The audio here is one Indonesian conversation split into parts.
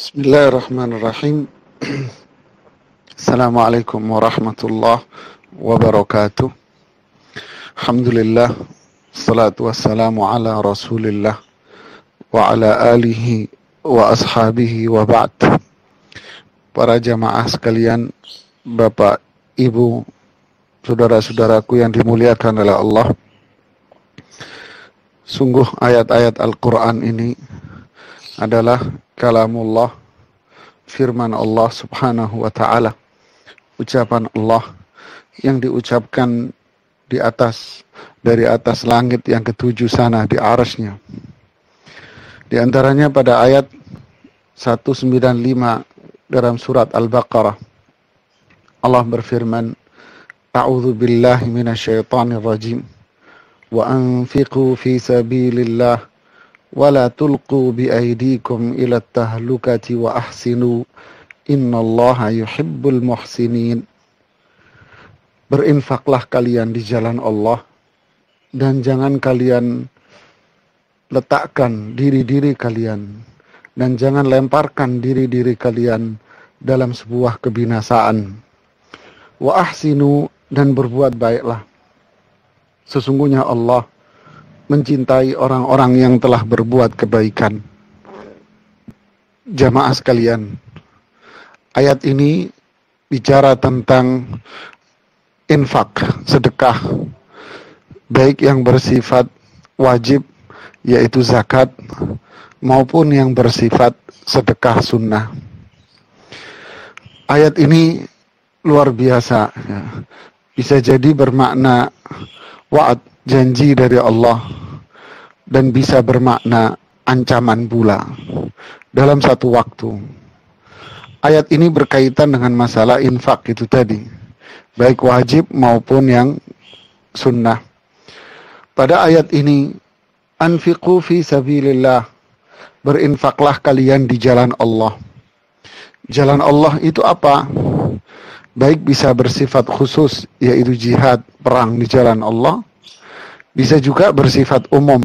Bismillahirrahmanirrahim. Assalamualaikum warahmatullahi wabarakatuh. Alhamdulillah. Salatu wassalamu ala rasulillah. Wa ala alihi wa ashabihi wa ba'd. Para jamaah sekalian, Bapak, Ibu, saudara-saudaraku yang dimuliakan oleh Allah. Sungguh ayat-ayat Al-Quran ini adalah kalamullah firman Allah Subhanahu wa taala ucapan Allah yang diucapkan di atas dari atas langit yang ketujuh sana di arasnya. Di antaranya pada ayat 195 dalam surat Al-Baqarah Allah berfirman A'udzu billahi minasyaitonir rajim wa anfiqu fi sabilillah ولا تلقوا بأيديكم إلى التهلكة وأحسنوا إن الله يحب المحسنين Berinfaklah kalian di jalan Allah dan jangan kalian letakkan diri-diri kalian dan jangan lemparkan diri-diri kalian dalam sebuah kebinasaan. Wa ahsinu dan berbuat baiklah. Sesungguhnya Allah mencintai orang-orang yang telah berbuat kebaikan. Jamaah sekalian, ayat ini bicara tentang infak, sedekah, baik yang bersifat wajib, yaitu zakat, maupun yang bersifat sedekah sunnah. Ayat ini luar biasa, bisa jadi bermakna wa'ad, janji dari Allah dan bisa bermakna ancaman pula dalam satu waktu. Ayat ini berkaitan dengan masalah infak itu tadi, baik wajib maupun yang sunnah. Pada ayat ini, anfiqu fi sabilillah, berinfaklah kalian di jalan Allah. Jalan Allah itu apa? Baik bisa bersifat khusus, yaitu jihad, perang di jalan Allah, bisa juga bersifat umum,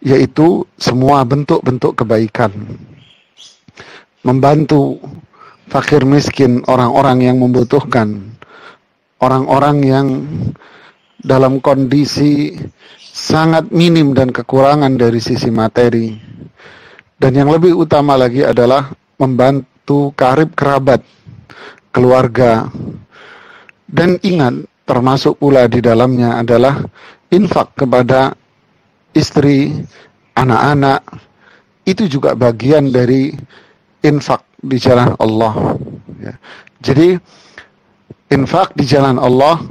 yaitu semua bentuk-bentuk kebaikan. Membantu fakir miskin, orang-orang yang membutuhkan, orang-orang yang dalam kondisi sangat minim dan kekurangan dari sisi materi. Dan yang lebih utama lagi adalah membantu karib kerabat, keluarga. Dan ingat, termasuk pula di dalamnya adalah infak kepada istri, anak-anak, itu juga bagian dari infak di jalan Allah. Ya. Jadi infak di jalan Allah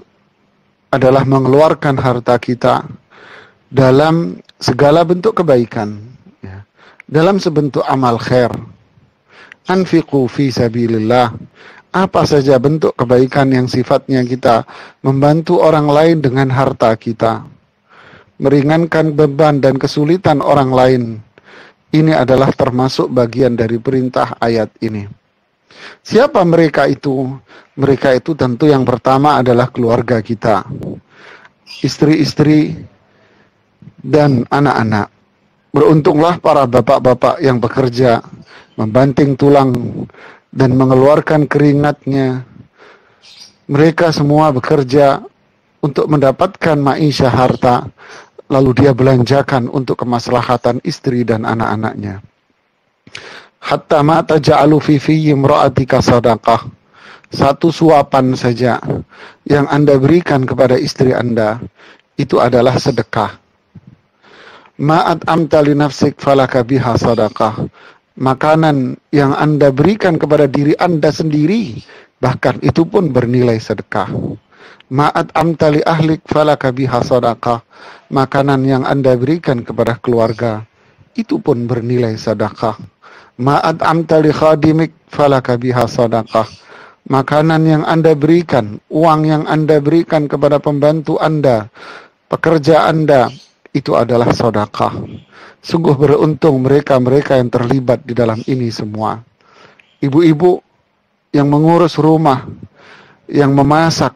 adalah mengeluarkan harta kita dalam segala bentuk kebaikan, ya. dalam sebentuk amal khair. Anfiqu fi sabilillah apa saja bentuk kebaikan yang sifatnya kita membantu orang lain dengan harta kita, meringankan beban dan kesulitan orang lain. Ini adalah termasuk bagian dari perintah ayat ini. Siapa mereka itu? Mereka itu tentu yang pertama adalah keluarga kita, istri-istri, dan anak-anak. Beruntunglah para bapak-bapak yang bekerja, membanting tulang dan mengeluarkan keringatnya. Mereka semua bekerja untuk mendapatkan maisha harta, lalu dia belanjakan untuk kemaslahatan istri dan anak-anaknya. Hatta mata ja'alu fi fi imra'atika sadaqah. Satu suapan saja yang Anda berikan kepada istri Anda itu adalah sedekah. Ma'at amta li nafsik falaka biha sadaqah makanan yang Anda berikan kepada diri Anda sendiri, bahkan itu pun bernilai sedekah. Ma'at amtali ahlik falaka biha sadaqah. Makanan yang Anda berikan kepada keluarga, itu pun bernilai sedekah. Ma'at amtali khadimik falaka biha sadaqah. Makanan yang Anda berikan, uang yang Anda berikan kepada pembantu Anda, pekerja Anda, itu adalah sedekah. Sungguh beruntung mereka-mereka yang terlibat di dalam ini semua. Ibu-ibu yang mengurus rumah, yang memasak,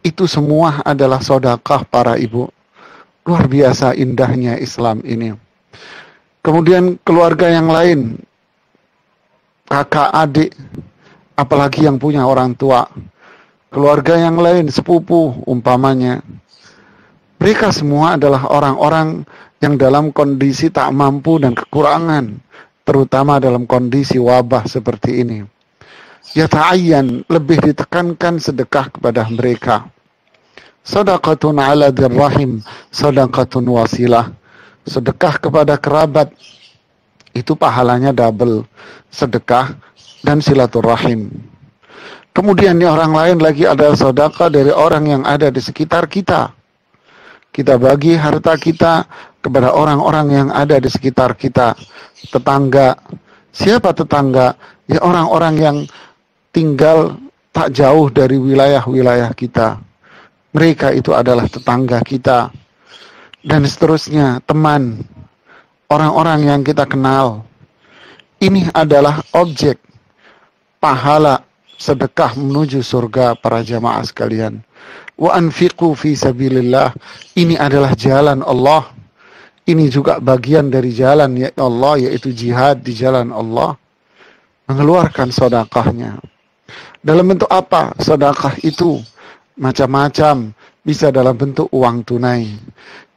itu semua adalah sodakah para ibu. Luar biasa indahnya Islam ini. Kemudian keluarga yang lain, kakak, adik, apalagi yang punya orang tua, keluarga yang lain, sepupu umpamanya. Mereka semua adalah orang-orang yang dalam kondisi tak mampu dan kekurangan, terutama dalam kondisi wabah seperti ini. Ya ta'ayyan, lebih ditekankan sedekah kepada mereka. Sadaqatun ala dirrahim, sadaqatun wasilah. Sedekah kepada kerabat, itu pahalanya double. Sedekah dan silaturahim. Kemudian orang lain lagi ada sedekah dari orang yang ada di sekitar kita. Kita bagi harta kita kepada orang-orang yang ada di sekitar kita. Tetangga. Siapa tetangga? Ya orang-orang yang tinggal tak jauh dari wilayah-wilayah kita mereka itu adalah tetangga kita. Dan seterusnya, teman, orang-orang yang kita kenal. Ini adalah objek pahala sedekah menuju surga para jamaah sekalian. Wa anfiqu fi sabilillah. Ini adalah jalan Allah. Ini juga bagian dari jalan ya Allah yaitu jihad di jalan Allah. Mengeluarkan sodakahnya. Dalam bentuk apa sodakah itu? macam-macam, bisa dalam bentuk uang tunai,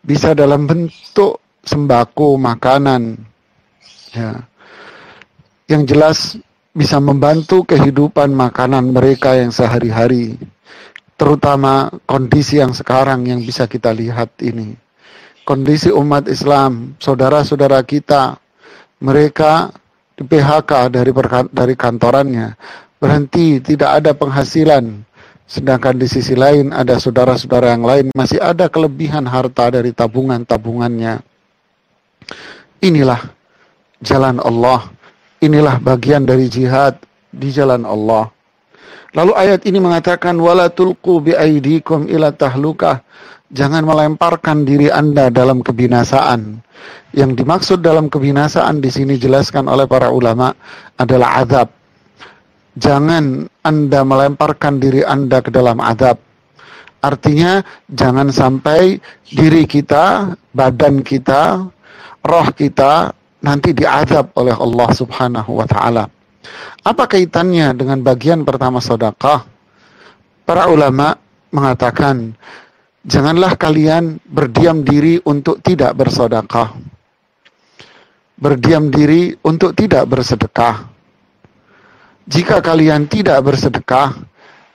bisa dalam bentuk sembako, makanan. Ya. Yang jelas bisa membantu kehidupan makanan mereka yang sehari-hari, terutama kondisi yang sekarang yang bisa kita lihat ini. Kondisi umat Islam, saudara-saudara kita, mereka di PHK dari dari kantorannya, berhenti, tidak ada penghasilan, Sedangkan di sisi lain ada saudara-saudara yang lain masih ada kelebihan harta dari tabungan-tabungannya. Inilah jalan Allah. Inilah bagian dari jihad di jalan Allah. Lalu ayat ini mengatakan wala tulqu bi aidikum ila tahlukah. Jangan melemparkan diri Anda dalam kebinasaan. Yang dimaksud dalam kebinasaan di sini jelaskan oleh para ulama adalah azab jangan Anda melemparkan diri Anda ke dalam adab. Artinya jangan sampai diri kita, badan kita, roh kita nanti diadab oleh Allah Subhanahu wa taala. Apa kaitannya dengan bagian pertama sedekah? Para ulama mengatakan, janganlah kalian berdiam diri untuk tidak bersedekah. Berdiam diri untuk tidak bersedekah jika kalian tidak bersedekah,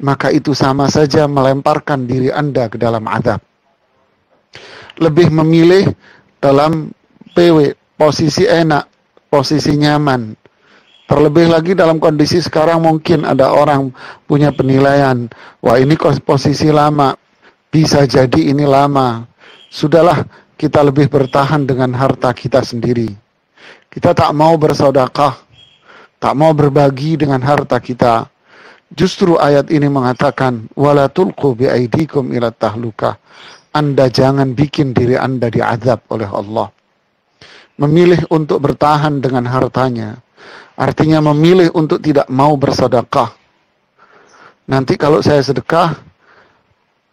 maka itu sama saja melemparkan diri Anda ke dalam adab. Lebih memilih dalam PW, posisi enak, posisi nyaman. Terlebih lagi dalam kondisi sekarang mungkin ada orang punya penilaian, wah ini posisi lama, bisa jadi ini lama. Sudahlah kita lebih bertahan dengan harta kita sendiri. Kita tak mau bersodakah, tak mau berbagi dengan harta kita. Justru ayat ini mengatakan wala tulqu bi aidikum ila tahluka. Anda jangan bikin diri Anda diazab oleh Allah. Memilih untuk bertahan dengan hartanya artinya memilih untuk tidak mau bersedekah. Nanti kalau saya sedekah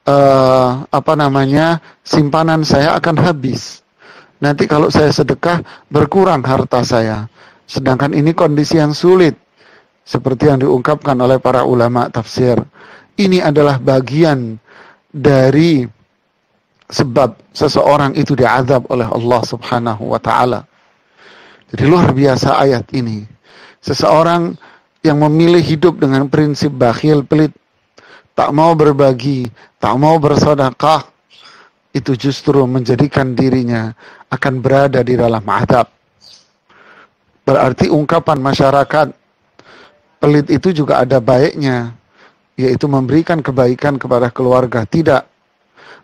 uh, apa namanya simpanan saya akan habis. Nanti kalau saya sedekah berkurang harta saya. Sedangkan ini kondisi yang sulit. Seperti yang diungkapkan oleh para ulama tafsir. Ini adalah bagian dari sebab seseorang itu diazab oleh Allah subhanahu wa ta'ala. Jadi luar biasa ayat ini. Seseorang yang memilih hidup dengan prinsip bakhil pelit. Tak mau berbagi, tak mau bersodakah. Itu justru menjadikan dirinya akan berada di dalam adab. Berarti ungkapan masyarakat pelit itu juga ada baiknya, yaitu memberikan kebaikan kepada keluarga. Tidak.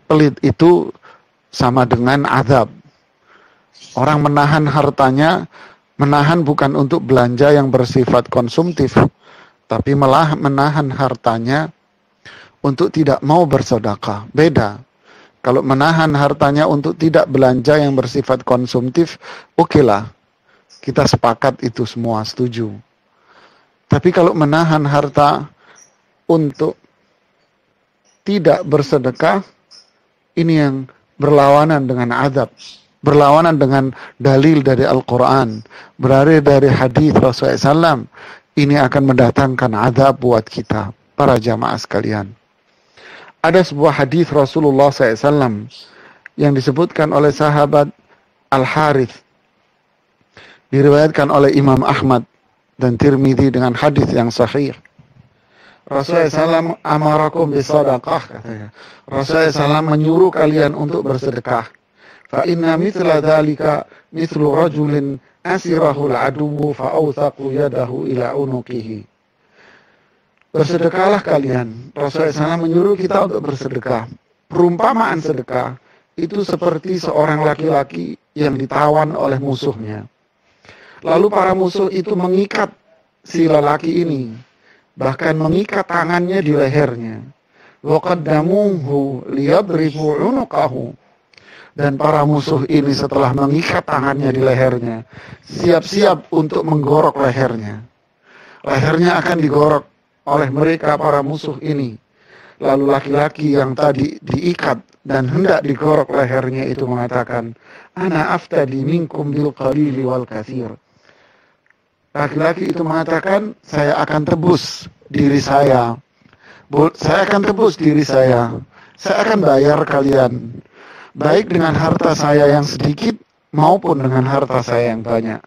Pelit itu sama dengan azab. Orang menahan hartanya, menahan bukan untuk belanja yang bersifat konsumtif, tapi malah menahan hartanya untuk tidak mau bersodakah. Beda. Kalau menahan hartanya untuk tidak belanja yang bersifat konsumtif, oke okay kita sepakat itu semua setuju. Tapi kalau menahan harta untuk tidak bersedekah, ini yang berlawanan dengan adab, berlawanan dengan dalil dari Al-Quran, berari dari hadis Rasulullah SAW ini akan mendatangkan azab buat kita, para jamaah sekalian. Ada sebuah hadis Rasulullah SAW yang disebutkan oleh sahabat Al-Harith. Diriwayatkan oleh Imam Ahmad dan Tirmidzi dengan hadis yang sahih. Rasulullah SAW amarakum bisadaqah katanya. Rasulullah SAW menyuruh kalian untuk bersedekah. Inna mithla dhalika mithlu rajulin asirahul aduwu fa'awthaqu yadahu ila unuqihi. Bersedekahlah kalian. Rasulullah SAW menyuruh kita untuk bersedekah. Perumpamaan sedekah itu seperti seorang laki-laki yang ditawan oleh musuhnya. Lalu para musuh itu mengikat si lelaki ini bahkan mengikat tangannya di lehernya. Waqaddamuhu liyadribu unuqahu. Dan para musuh ini setelah mengikat tangannya di lehernya, siap-siap untuk menggorok lehernya. Lehernya akan digorok oleh mereka para musuh ini. Lalu laki-laki yang tadi diikat dan hendak digorok lehernya itu mengatakan, Ana aftadi minkum bil qalili wal kathir laki-laki itu mengatakan saya akan tebus diri saya saya akan tebus diri saya saya akan bayar kalian baik dengan harta saya yang sedikit maupun dengan harta saya yang banyak.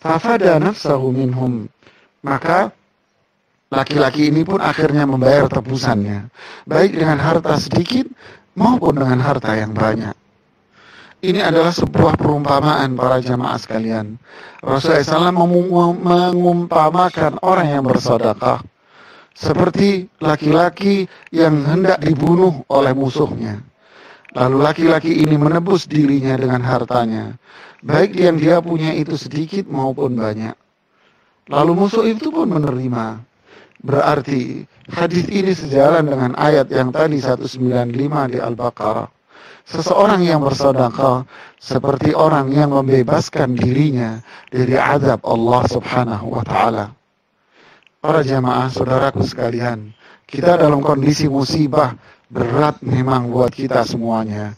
Fafada nafsahu minhum. Maka laki-laki ini pun akhirnya membayar tebusannya. Baik dengan harta sedikit maupun dengan harta yang banyak. Ini adalah sebuah perumpamaan para jamaah sekalian. Rasulullah SAW mengumpamakan orang yang bersodakah seperti laki-laki yang hendak dibunuh oleh musuhnya. Lalu laki-laki ini menebus dirinya dengan hartanya, baik yang dia punya itu sedikit maupun banyak. Lalu musuh itu pun menerima. Berarti hadis ini sejalan dengan ayat yang tadi 195 di Al-Baqarah Seseorang yang bersedekah seperti orang yang membebaskan dirinya dari azab Allah Subhanahu wa taala. Para jamaah saudaraku sekalian, kita dalam kondisi musibah berat memang buat kita semuanya.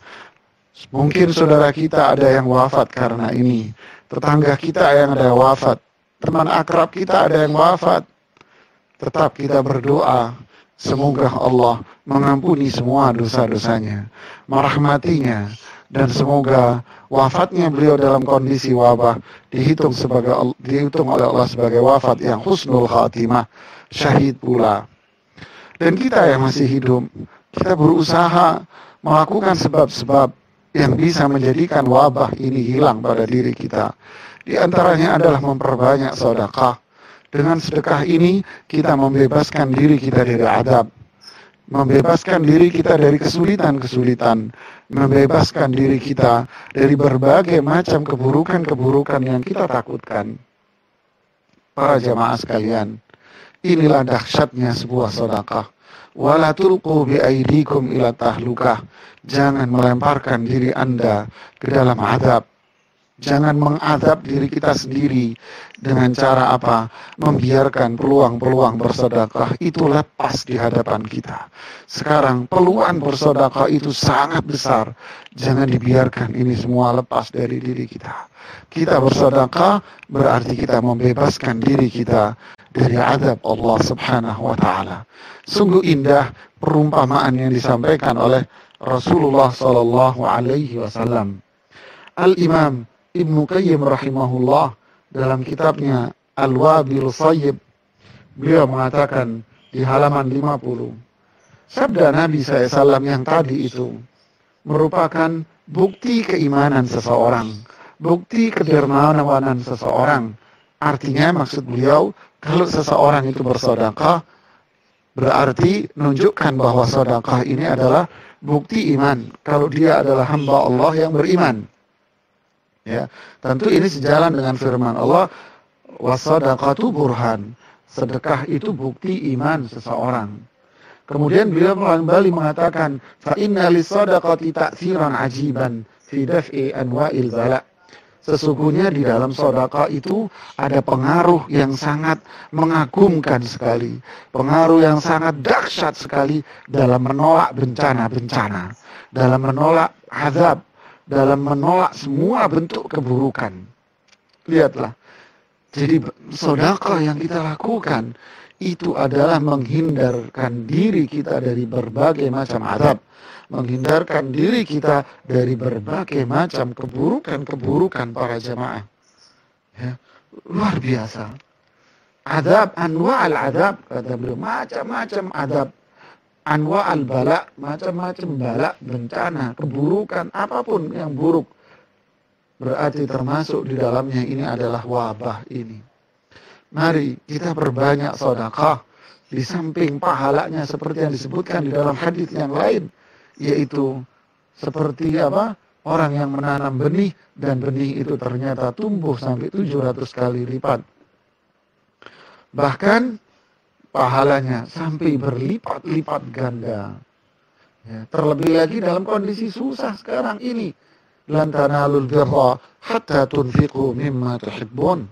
Mungkin saudara kita ada yang wafat karena ini, tetangga kita yang ada yang wafat, teman akrab kita ada yang wafat. Tetap kita berdoa Semoga Allah mengampuni semua dosa-dosanya, merahmatinya, dan semoga wafatnya beliau dalam kondisi wabah dihitung sebagai dihitung oleh Allah sebagai wafat yang husnul khatimah, syahid pula. Dan kita yang masih hidup, kita berusaha melakukan sebab-sebab yang bisa menjadikan wabah ini hilang pada diri kita. Di antaranya adalah memperbanyak sedekah, dengan sedekah ini kita membebaskan diri kita dari adab, membebaskan diri kita dari kesulitan-kesulitan, membebaskan diri kita dari berbagai macam keburukan-keburukan yang kita takutkan. Para jamaah sekalian, inilah dahsyatnya sebuah sedekah. Wala tulqu bi aidikum ila tahlukah. Jangan melemparkan diri Anda ke dalam adab Jangan mengadab diri kita sendiri dengan cara apa? Membiarkan peluang-peluang bersedekah itu lepas di hadapan kita. Sekarang peluang bersedekah itu sangat besar. Jangan dibiarkan ini semua lepas dari diri kita. Kita bersedekah berarti kita membebaskan diri kita dari adab Allah Subhanahu wa taala. Sungguh indah perumpamaan yang disampaikan oleh Rasulullah sallallahu alaihi wasallam. Al-Imam Ibnu Qayyim rahimahullah dalam kitabnya Al-Wabil Sayyib beliau mengatakan di halaman 50 sabda Nabi SAW yang tadi itu merupakan bukti keimanan seseorang bukti kedermawanan seseorang artinya maksud beliau kalau seseorang itu bersodakah berarti menunjukkan bahwa sodakah ini adalah bukti iman kalau dia adalah hamba Allah yang beriman Ya, tentu ini sejalan dengan firman Allah, wasadaqatu burhan. Sedekah itu bukti iman seseorang. Kemudian beliau kembali mengatakan, fa inna lisadaqati ta'thiran ajiban fi daf'i anwa'il bala. Sesungguhnya di dalam sodaka itu ada pengaruh yang sangat mengagumkan sekali. Pengaruh yang sangat dahsyat sekali dalam menolak bencana-bencana. Dalam menolak azab dalam menolak semua bentuk keburukan. Lihatlah, Jadi sodakah yang kita lakukan itu adalah menghindarkan diri kita dari berbagai macam adab. Menghindarkan diri kita dari berbagai macam keburukan-keburukan para jamaah. Ya, luar biasa. Adab, anwa al-adab, kata beliau, macam-macam adab. Anwa al-bala, macam-macam bala, bencana, keburukan, apa pun yang buruk Berarti termasuk di dalamnya ini adalah wabah ini. Mari kita perbanyak sedekah di samping pahalanya seperti yang disebutkan di dalam hadis yang lain yaitu seperti apa? Orang yang menanam benih dan benih itu ternyata tumbuh sampai 700 kali lipat. Bahkan pahalanya sampai berlipat-lipat ganda. Ya, terlebih lagi dalam kondisi susah sekarang ini lan tanalul birra hatta tunfiqu mimma tuhibbun.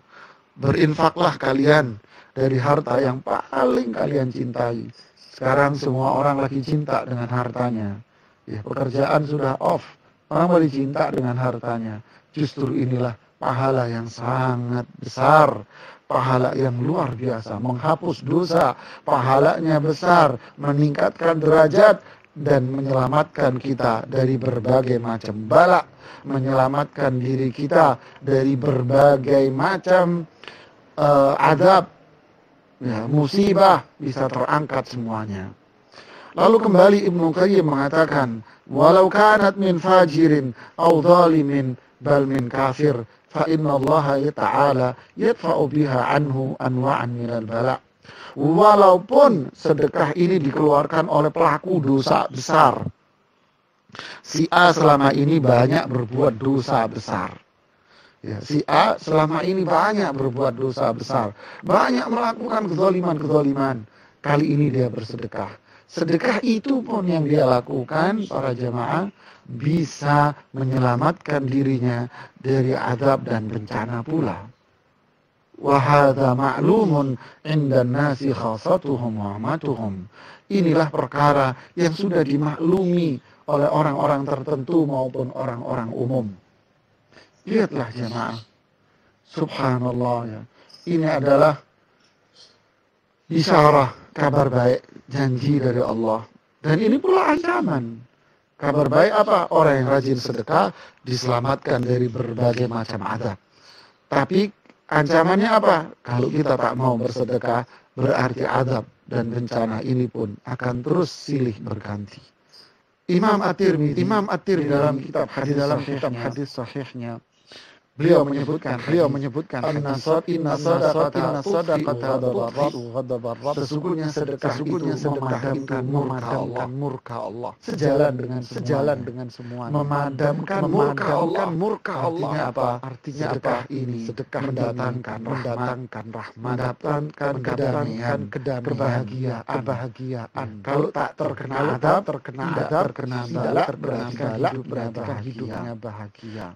Berinfaklah kalian dari harta yang paling kalian cintai. Sekarang semua orang lagi cinta dengan hartanya. Ya, pekerjaan sudah off. Orang boleh cinta dengan hartanya. Justru inilah pahala yang sangat besar pahala yang luar biasa, menghapus dosa, pahalanya besar, meningkatkan derajat dan menyelamatkan kita dari berbagai macam bala menyelamatkan diri kita dari berbagai macam uh, azab, ya, musibah bisa terangkat semuanya. Lalu kembali Ibnu Qayyim mengatakan, walau kanat min fajirin au zalimin bal min kafir fa inna Allah ta'ala yadfa'u biha anhu anwa'an minal bala. Walaupun sedekah ini dikeluarkan oleh pelaku dosa besar, si A selama ini banyak berbuat dosa besar. Ya, si A selama ini banyak berbuat dosa besar, banyak melakukan kezaliman-kezaliman. Kali ini dia bersedekah. Sedekah itu pun yang dia lakukan para jamaah bisa menyelamatkan dirinya dari adab dan bencana pula. Wahada ma'lumun inda nasi khasatuhum wa Inilah perkara yang sudah dimaklumi oleh orang-orang tertentu maupun orang-orang umum. Lihatlah jemaah. Subhanallah ya. Ini adalah isyarah kabar baik janji dari Allah. Dan ini pula ancaman. Kabar baik apa? Orang yang rajin sedekah diselamatkan dari berbagai macam adab. Tapi ancamannya apa? Kalau kita tak mau bersedekah, berarti adab dan bencana ini pun akan terus silih berganti. Imam At-Tirmidzi Imam At-Tirmidzi dalam kitab hadis dalam kitab hadis sahihnya Beliau menyebutkan, beliau menyebutkan an-nasad inna sadaqata ghadabar Sesungguhnya sedekah sesungguhnya memadamkan memadamkan murka Allah. Sejalan dengan sejalan dengan semua. Memadamkan murka Allah. Murka Allah. Artinya apa? Artinya sedekah ini sedekah mendatangkan mendatangkan rahmat, mendatangkan kedamaian, kedamaian, kebahagiaan, kebahagiaan. Kalau tak terkena adab, terkena adab, terkena balak, berarti hidupnya bahagia.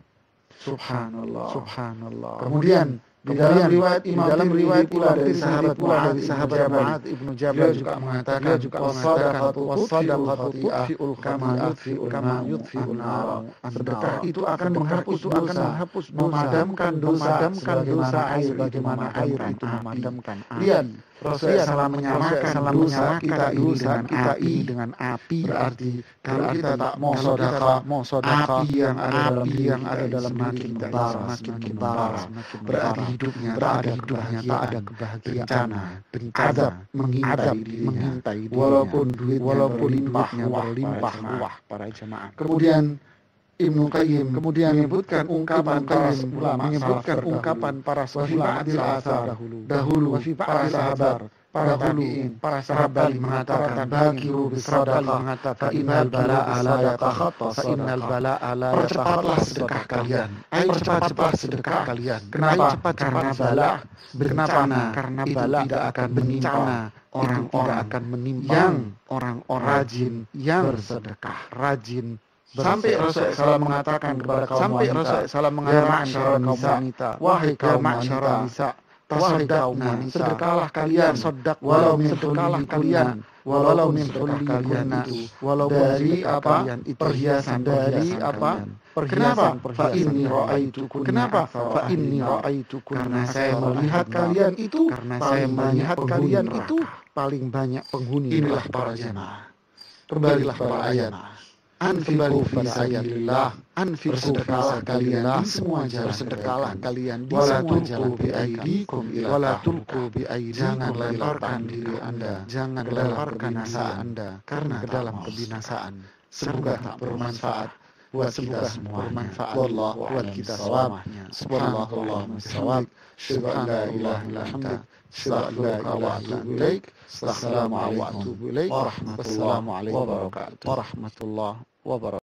Subhanallah. Subhanallah. Kemudian di dalam riwayat Imam dalam riwayat pula dari sahabat pula dari sahabat Mu'ad Ibnu Jabal juga mengatakan dia juga mengatakan wasadaqatu tudfi'ul kama yudfi'ul kama yudfi'ul nar. Sedekah itu akan menghapus itu akan menghapus memadamkan dosa memadamkan dosa air bagaimana air itu memadamkan. Lihat Rasulullah salah menyamakan salah menyamakan kita ini dengan kita ini dengan api berarti kalau kita tak mau sodaka mau sodaka api yang ada dalam yang ada dalam diri kita semakin membara berarti hidupnya tak ada hidupnya tak ada kebahagiaan bencana bencana mengintai mengintai walaupun duit walaupun limpahnya berlimpah ruah para jemaah kemudian Ibnu Qayyim kemudian menyebutkan ungkapan para ulama menyebutkan ungkapan para ulama dahulu. dahulu para sahabat para tabi'in, para sahabat mengatakan bakiru bisadaqah mengatakan innal bala'a la yatakhatta fa innal bala'a la percepatlah sedekah kalian. Ayo cepat-cepat sedekah. kalian. Kenapa? Karena bala kenapa karena bala tidak akan menimpa orang-orang akan menimpa yang orang-orang rajin yang bersedekah. rajin Sampai Rasul salah mengatakan kepada kaum sampai Rasul salah mengatakan kepada kaum wanita, wahai kaum wanita, Wanita, sedekahlah kalian, sodak walau min kalian, walau min kalian itu, walau dari apa? perhiasan dari apa? Kenapa? Fa inni ra'aitu Kenapa? Fa inni ra'aitu Karena saya melihat kalian itu, karena saya melihat kalian itu paling banyak penghuni. Inilah para jemaah. Kembalilah para ayat. Anfiqu fi sabilillah, anfiqu Bersedekahlah kalian di semua jalan kebaikan. kalian di Wala semua jalan bi ila Wala tulqu bi Jangan lemparkan diri Anda jangan lemparkan kebinasaan, Anda karena ke dalam kebinasaan. Semoga tak bermanfaat buat kita semuanya. bermanfaat Wallahu buat kita semuanya. Subhanallahumma bisawab. Asyhadu an la ilaha illa استغفرك واتوب اليك السلام عليكم. ورحمة الله وبركاته. ورحمة الله وبركاته.